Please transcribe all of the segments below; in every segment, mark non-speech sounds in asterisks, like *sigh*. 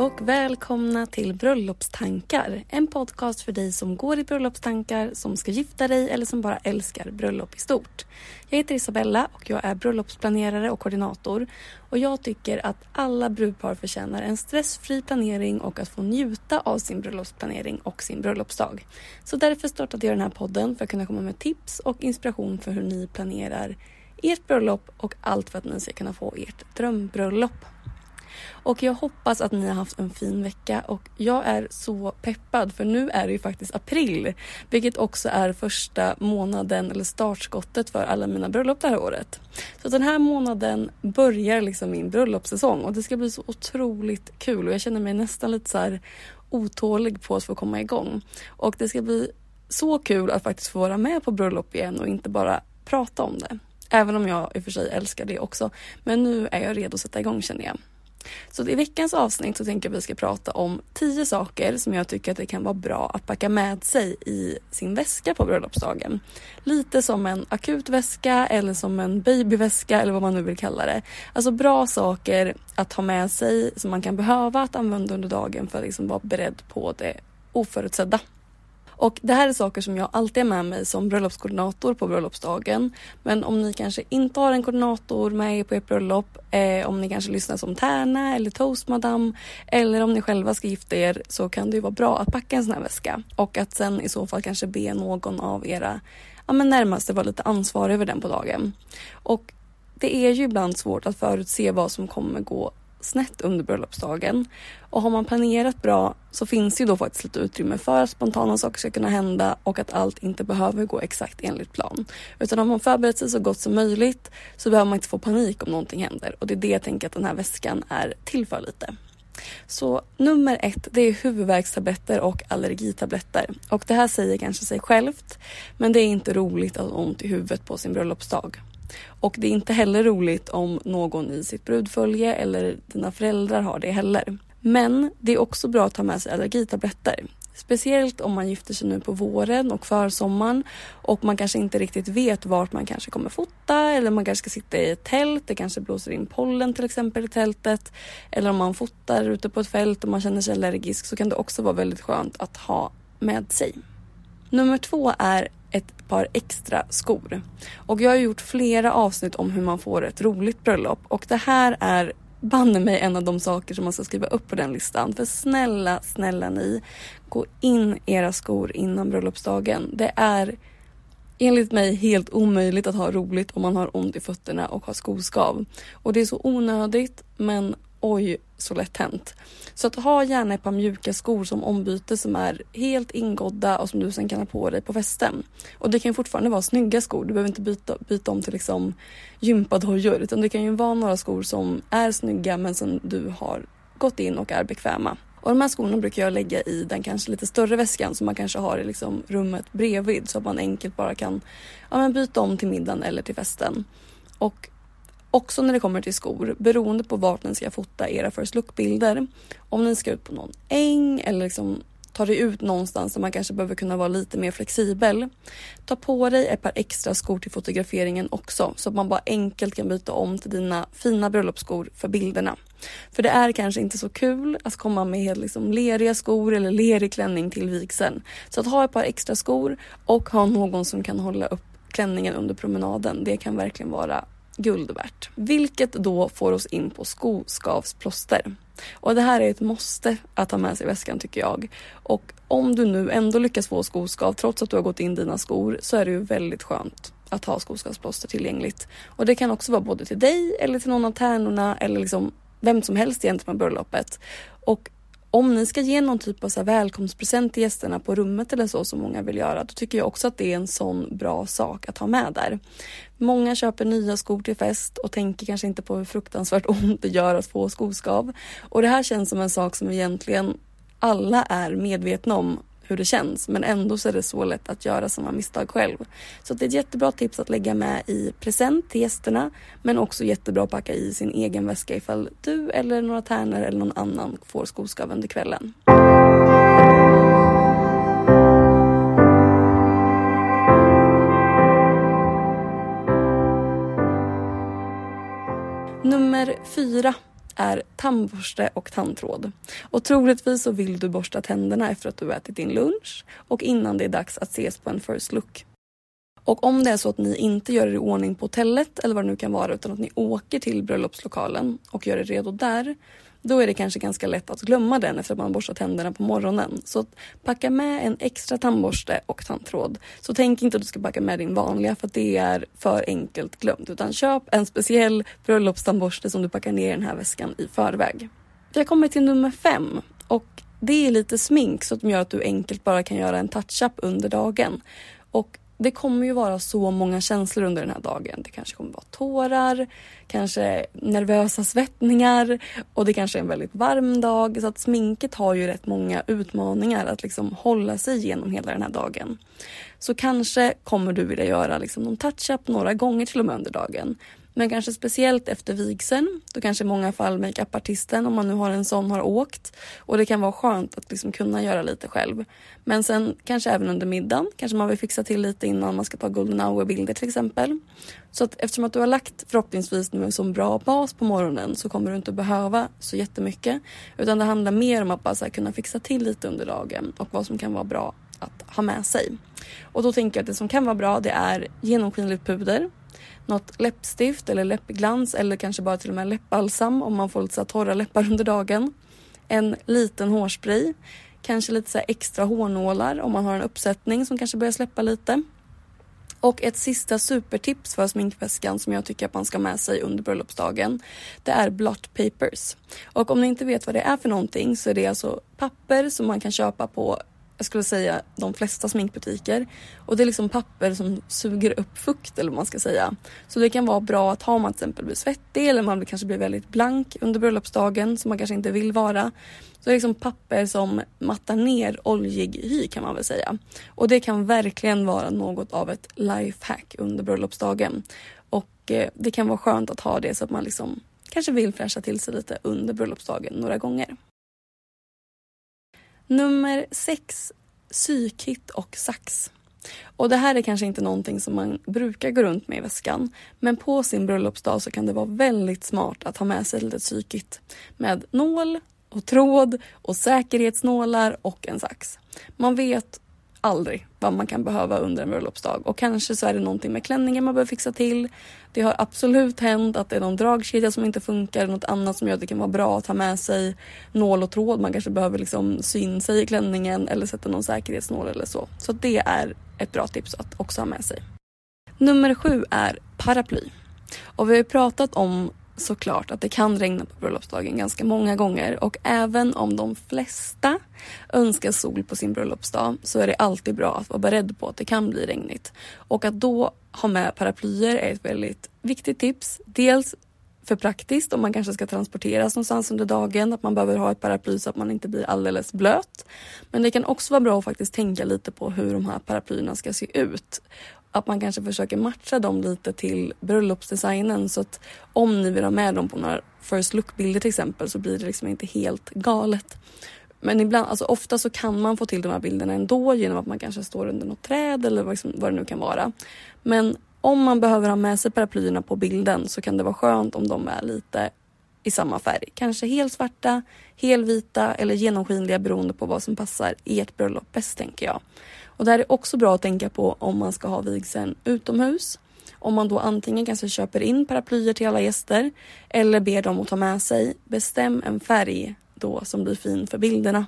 Och välkomna till Bröllopstankar. En podcast för dig som går i bröllopstankar, som ska gifta dig eller som bara älskar bröllop i stort. Jag heter Isabella och jag är bröllopsplanerare och koordinator. Och jag tycker att alla brudpar förtjänar en stressfri planering och att få njuta av sin bröllopsplanering och sin bröllopsdag. Så därför startade jag den här podden för att kunna komma med tips och inspiration för hur ni planerar ert bröllop och allt för att ni ska kunna få ert drömbröllop. Och jag hoppas att ni har haft en fin vecka och jag är så peppad för nu är det ju faktiskt april. Vilket också är första månaden eller startskottet för alla mina bröllop det här året. Så den här månaden börjar liksom min bröllopssäsong och det ska bli så otroligt kul och jag känner mig nästan lite så här otålig på att få komma igång. Och det ska bli så kul att faktiskt få vara med på bröllop igen och inte bara prata om det. Även om jag i och för sig älskar det också. Men nu är jag redo att sätta igång känner jag. Så i veckans avsnitt så tänker jag att vi ska prata om tio saker som jag tycker att det kan vara bra att packa med sig i sin väska på bröllopsdagen. Lite som en akut väska eller som en babyväska eller vad man nu vill kalla det. Alltså bra saker att ha med sig som man kan behöva att använda under dagen för att liksom vara beredd på det oförutsedda. Och det här är saker som jag alltid är med mig som bröllopskoordinator på bröllopsdagen. Men om ni kanske inte har en koordinator med er på ert bröllop, eh, om ni kanske lyssnar som tärna eller toastmadam eller om ni själva ska gifta er så kan det ju vara bra att packa en sån här väska och att sen i så fall kanske be någon av era ja, men närmaste vara lite ansvarig över den på dagen. Och det är ju ibland svårt att förutse vad som kommer gå snett under bröllopsdagen. Och har man planerat bra så finns det ju då faktiskt lite utrymme för att spontana saker ska kunna hända och att allt inte behöver gå exakt enligt plan. Utan om man förberett sig så gott som möjligt så behöver man inte få panik om någonting händer. Och det är det jag tänker att den här väskan är till för lite. Så nummer ett, det är huvudvärkstabletter och allergitabletter. Och det här säger kanske sig självt, men det är inte roligt att ha ont i huvudet på sin bröllopsdag. Och det är inte heller roligt om någon i sitt brudfölje eller dina föräldrar har det heller. Men det är också bra att ta med sig allergitabletter. Speciellt om man gifter sig nu på våren och försommaren och man kanske inte riktigt vet vart man kanske kommer fota eller man kanske ska sitta i ett tält. Det kanske blåser in pollen till exempel i tältet. Eller om man fotar ute på ett fält och man känner sig allergisk så kan det också vara väldigt skönt att ha med sig. Nummer två är par extra skor. Och jag har gjort flera avsnitt om hur man får ett roligt bröllop och det här är banne mig en av de saker som man ska skriva upp på den listan. För snälla, snälla ni, gå in era skor innan bröllopsdagen. Det är enligt mig helt omöjligt att ha roligt om man har ont i fötterna och har skoskav. Och det är så onödigt men oj så lätt hänt. Så att ha gärna ett par mjuka skor som ombyte som är helt ingådda och som du sen kan ha på dig på festen. Och det kan fortfarande vara snygga skor. Du behöver inte byta, byta om till liksom gympadojor utan det kan ju vara några skor som är snygga men som du har gått in och är bekväma. Och de här skorna brukar jag lägga i den kanske lite större väskan som man kanske har i liksom rummet bredvid så att man enkelt bara kan ja, men byta om till middagen eller till festen. Och också när det kommer till skor, beroende på vart ni ska fota era first look-bilder. Om ni ska ut på någon äng eller liksom ta dig ut någonstans där man kanske behöver kunna vara lite mer flexibel. Ta på dig ett par extra skor till fotograferingen också så att man bara enkelt kan byta om till dina fina bröllopsskor för bilderna. För det är kanske inte så kul att komma med helt liksom leriga skor eller lerig klänning till vigseln. Så att ha ett par extra skor och ha någon som kan hålla upp klänningen under promenaden, det kan verkligen vara guld värt. Vilket då får oss in på skoskavsplåster. Och det här är ett måste att ha med sig i väskan tycker jag. Och om du nu ändå lyckas få skoskav trots att du har gått in dina skor så är det ju väldigt skönt att ha skoskavsplåster tillgängligt. Och det kan också vara både till dig eller till någon av tärnorna eller liksom vem som helst egentligen på bröllopet. Och om ni ska ge någon typ av så välkomstpresent till gästerna på rummet eller så som många vill göra, då tycker jag också att det är en sån bra sak att ha med där. Många köper nya skor till fest och tänker kanske inte på hur fruktansvärt *laughs* ont det gör att få skoskav. Och det här känns som en sak som egentligen alla är medvetna om hur det känns men ändå så är det så lätt att göra samma misstag själv. Så det är ett jättebra tips att lägga med i present till gästerna men också jättebra att packa i sin egen väska ifall du eller några tärnor eller någon annan får skoskav under kvällen. Fyra är tandborste och tandtråd. Och troligtvis så vill du borsta tänderna efter att du ätit din lunch och innan det är dags att ses på en first look. Och om det är så att ni inte gör er i ordning på hotellet eller vad det nu kan vara utan att ni åker till bröllopslokalen och gör er redo där då är det kanske ganska lätt att glömma den efter att man borstat tänderna på morgonen. Så packa med en extra tandborste och tandtråd. Så tänk inte att du ska packa med din vanliga för att det är för enkelt glömt. Utan köp en speciell bröllopstandborste som du packar ner i den här väskan i förväg. Vi har kommit till nummer fem och det är lite smink som gör att du enkelt bara kan göra en touch-up under dagen. Och det kommer ju vara så många känslor under den här dagen. Det kanske kommer vara tårar, kanske nervösa svettningar och det kanske är en väldigt varm dag. Så att sminket har ju rätt många utmaningar att liksom hålla sig igenom hela den här dagen. Så kanske kommer du vilja göra liksom någon touch-up några gånger till och med under dagen. Men kanske speciellt efter vigseln. Då kanske i många fall makeupartisten, om man nu har en sån, har åkt. Och det kan vara skönt att liksom kunna göra lite själv. Men sen kanske även under middagen. Kanske man vill fixa till lite innan man ska ta golden hour-bilder till exempel. Så att eftersom att du har lagt förhoppningsvis nu en så bra bas på morgonen så kommer du inte behöva så jättemycket. Utan det handlar mer om att bara kunna fixa till lite under dagen och vad som kan vara bra att ha med sig. Och då tänker jag att det som kan vara bra det är genomskinligt puder något läppstift eller läppglans eller kanske bara till och med läppbalsam om man får lite så torra läppar under dagen. En liten hårspray. Kanske lite så extra hårnålar om man har en uppsättning som kanske börjar släppa lite. Och ett sista supertips för sminkväskan som jag tycker att man ska ha med sig under bröllopsdagen. Det är blot papers. Och om ni inte vet vad det är för någonting så är det alltså papper som man kan köpa på jag skulle säga de flesta sminkbutiker. Och det är liksom papper som suger upp fukt eller vad man ska säga. Så det kan vara bra att ha om man till exempel blir svettig eller man kanske blir väldigt blank under bröllopsdagen som man kanske inte vill vara. Så det är liksom papper som mattar ner oljig hy kan man väl säga. Och det kan verkligen vara något av ett lifehack under bröllopsdagen. Och eh, det kan vara skönt att ha det så att man liksom kanske vill fräscha till sig lite under bröllopsdagen några gånger. Nummer sex, psykit och sax. Och det här är kanske inte någonting som man brukar gå runt med i väskan. Men på sin bröllopsdag så kan det vara väldigt smart att ha med sig lite psykit. Med nål och tråd och säkerhetsnålar och en sax. Man vet aldrig vad man kan behöva under en bröllopsdag. Och kanske så är det någonting med klänningen man behöver fixa till. Det har absolut hänt att det är någon dragkedja som inte funkar, något annat som gör att det kan vara bra att ha med sig nål och tråd. Man kanske behöver liksom sy in sig i klänningen eller sätta någon säkerhetsnål eller så. Så det är ett bra tips att också ha med sig. Nummer sju är paraply. Och vi har ju pratat om såklart att det kan regna på bröllopsdagen ganska många gånger och även om de flesta önskar sol på sin bröllopsdag så är det alltid bra att vara beredd på att det kan bli regnigt. Och att då ha med paraplyer är ett väldigt viktigt tips. Dels för praktiskt om man kanske ska transporteras någonstans under dagen. Att man behöver ha ett paraply så att man inte blir alldeles blöt. Men det kan också vara bra att faktiskt tänka lite på hur de här paraplyerna ska se ut. Att man kanske försöker matcha dem lite till bröllopsdesignen så att om ni vill ha med dem på några first look-bilder till exempel så blir det liksom inte helt galet. Men ibland, alltså ofta så kan man få till de här bilderna ändå genom att man kanske står under något träd eller vad, liksom, vad det nu kan vara. Men om man behöver ha med sig paraplyerna på bilden så kan det vara skönt om de är lite i samma färg. Kanske helsvarta, helvita eller genomskinliga beroende på vad som passar i ert bröllop bäst tänker jag. Och det här är också bra att tänka på om man ska ha vigseln utomhus. Om man då antingen kanske köper in paraplyer till alla gäster eller ber dem att ta med sig. Bestäm en färg då som blir fin för bilderna.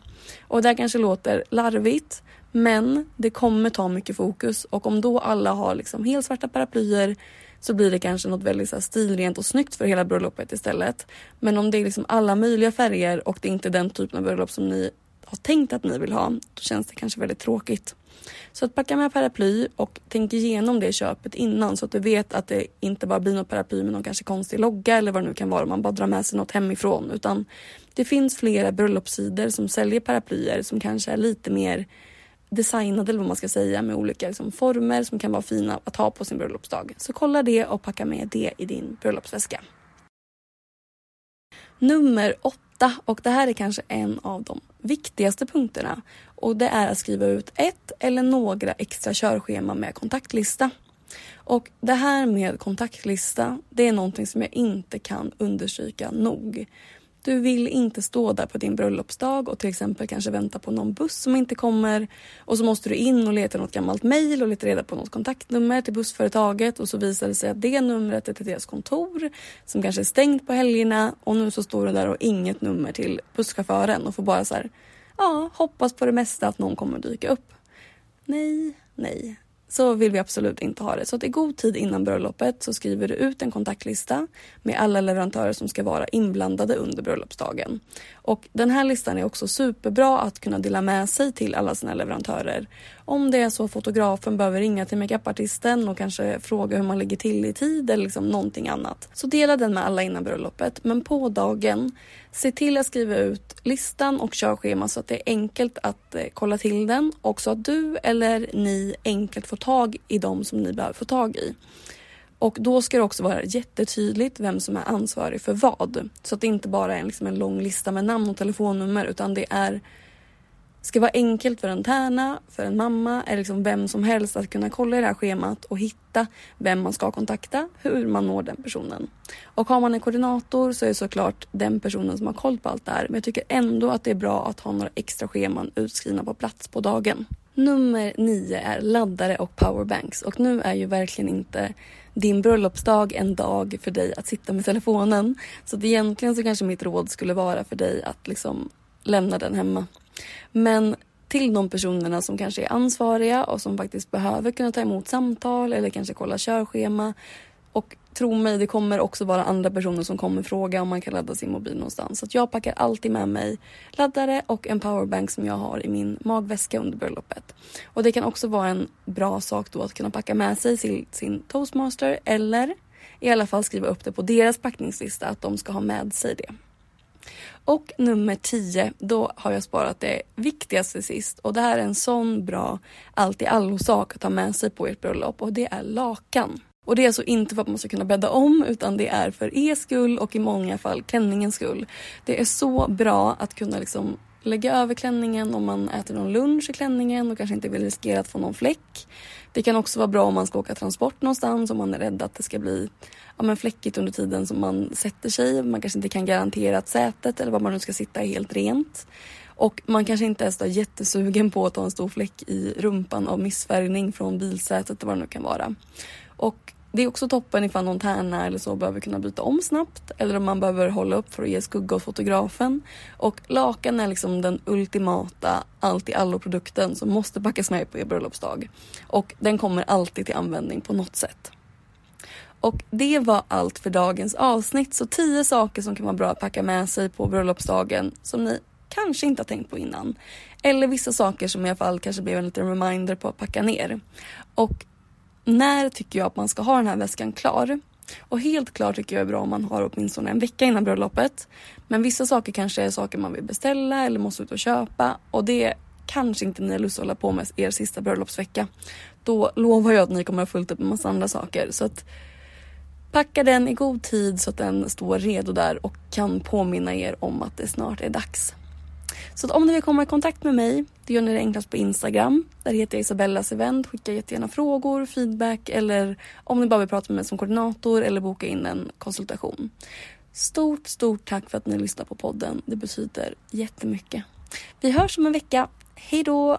Och det här kanske låter larvigt men det kommer ta mycket fokus och om då alla har liksom helt svarta paraplyer så blir det kanske något väldigt så stilrent och snyggt för hela bröllopet istället. Men om det är liksom alla möjliga färger och det är inte den typen av bröllop som ni har tänkt att ni vill ha, då känns det kanske väldigt tråkigt. Så att packa med paraply och tänk igenom det köpet innan så att du vet att det inte bara blir något paraply med någon kanske konstig logga eller vad det nu kan vara. om Man bara drar med sig något hemifrån utan det finns flera bröllopssidor som säljer paraplyer som kanske är lite mer designade eller vad man ska säga med olika liksom, former som kan vara fina att ha på sin bröllopsdag. Så kolla det och packa med det i din bröllopsväska. Nummer åtta och det här är kanske en av de viktigaste punkterna och det är att skriva ut ett eller några extra körschema med kontaktlista. Och det här med kontaktlista, det är någonting som jag inte kan understryka nog. Du vill inte stå där på din bröllopsdag och till exempel kanske vänta på någon buss som inte kommer. Och så måste du in och leta något gammalt mejl och leta reda på något kontaktnummer till bussföretaget. Och så visar det sig att det numret är till deras kontor som kanske är stängt på helgerna. Och nu så står du där och inget nummer till busschauffören och får bara så här, ja, hoppas på det mesta att någon kommer dyka upp. Nej, nej, så vill vi absolut inte ha det. Så att i god tid innan bröllopet så skriver du ut en kontaktlista med alla leverantörer som ska vara inblandade under bröllopsdagen. Och den här listan är också superbra att kunna dela med sig till alla sina leverantörer. Om det är så att fotografen behöver ringa till makeupartisten och kanske fråga hur man ligger till i tid eller liksom någonting annat. Så dela den med alla innan bröllopet. Men på dagen, se till att skriva ut listan och körschema så att det är enkelt att eh, kolla till den och så att du eller ni enkelt får tag i dem som ni behöver få tag i. Och då ska det också vara jättetydligt vem som är ansvarig för vad. Så att det inte bara är liksom en lång lista med namn och telefonnummer utan det är ska vara enkelt för en tärna, för en mamma eller liksom vem som helst att kunna kolla i det här schemat och hitta vem man ska kontakta, hur man når den personen. Och har man en koordinator så är det såklart den personen som har koll på allt det här. Men jag tycker ändå att det är bra att ha några extra scheman utskrivna på plats på dagen. Nummer nio är laddare och powerbanks och nu är ju verkligen inte din bröllopsdag en dag för dig att sitta med telefonen. Så att egentligen så kanske mitt råd skulle vara för dig att liksom lämna den hemma. Men till de personerna som kanske är ansvariga och som faktiskt behöver kunna ta emot samtal eller kanske kolla körschema. Och tro mig, det kommer också vara andra personer som kommer fråga om man kan ladda sin mobil någonstans. Så jag packar alltid med mig laddare och en powerbank som jag har i min magväska under bröllopet. Och det kan också vara en bra sak då att kunna packa med sig till sin toastmaster eller i alla fall skriva upp det på deras packningslista att de ska ha med sig det. Och nummer 10, då har jag sparat det viktigaste sist och det här är en sån bra allt i allo sak att ha med sig på ert bröllop och det är lakan. Och det är alltså inte för att man ska kunna bädda om utan det är för er skull och i många fall klänningens skull. Det är så bra att kunna liksom lägga över klänningen om man äter någon lunch i klänningen och kanske inte vill riskera att få någon fläck. Det kan också vara bra om man ska åka transport någonstans om man är rädd att det ska bli ja, men fläckigt under tiden som man sätter sig. Man kanske inte kan garantera att sätet eller var man nu ska sitta är helt rent. Och man kanske inte är så jättesugen på att ha en stor fläck i rumpan av missfärgning från bilsätet eller vad det nu kan vara. Och det är också toppen ifall någon tärna eller så behöver kunna byta om snabbt eller om man behöver hålla upp för att ge skugga åt fotografen. Och lakan är liksom den ultimata allt i allo-produkten som måste packas med på er bröllopsdag. Och den kommer alltid till användning på något sätt. Och det var allt för dagens avsnitt. Så 10 saker som kan vara bra att packa med sig på bröllopsdagen som ni kanske inte har tänkt på innan. Eller vissa saker som i alla fall kanske blev en liten reminder på att packa ner. Och när tycker jag att man ska ha den här väskan klar? Och helt klart tycker jag är bra om man har åtminstone en vecka innan bröllopet. Men vissa saker kanske är saker man vill beställa eller måste ut och köpa och det kanske inte ni har lust att hålla på med er sista bröllopsvecka. Då lovar jag att ni kommer ha fullt upp med massa andra saker. Så att packa den i god tid så att den står redo där och kan påminna er om att det snart är dags. Så om ni vill komma i kontakt med mig, det gör ni det enklast på Instagram. Där heter jag Isabellas event. Skicka jättegärna frågor, feedback eller om ni bara vill prata med mig som koordinator eller boka in en konsultation. Stort, stort tack för att ni lyssnar på podden. Det betyder jättemycket. Vi hörs om en vecka. Hej då!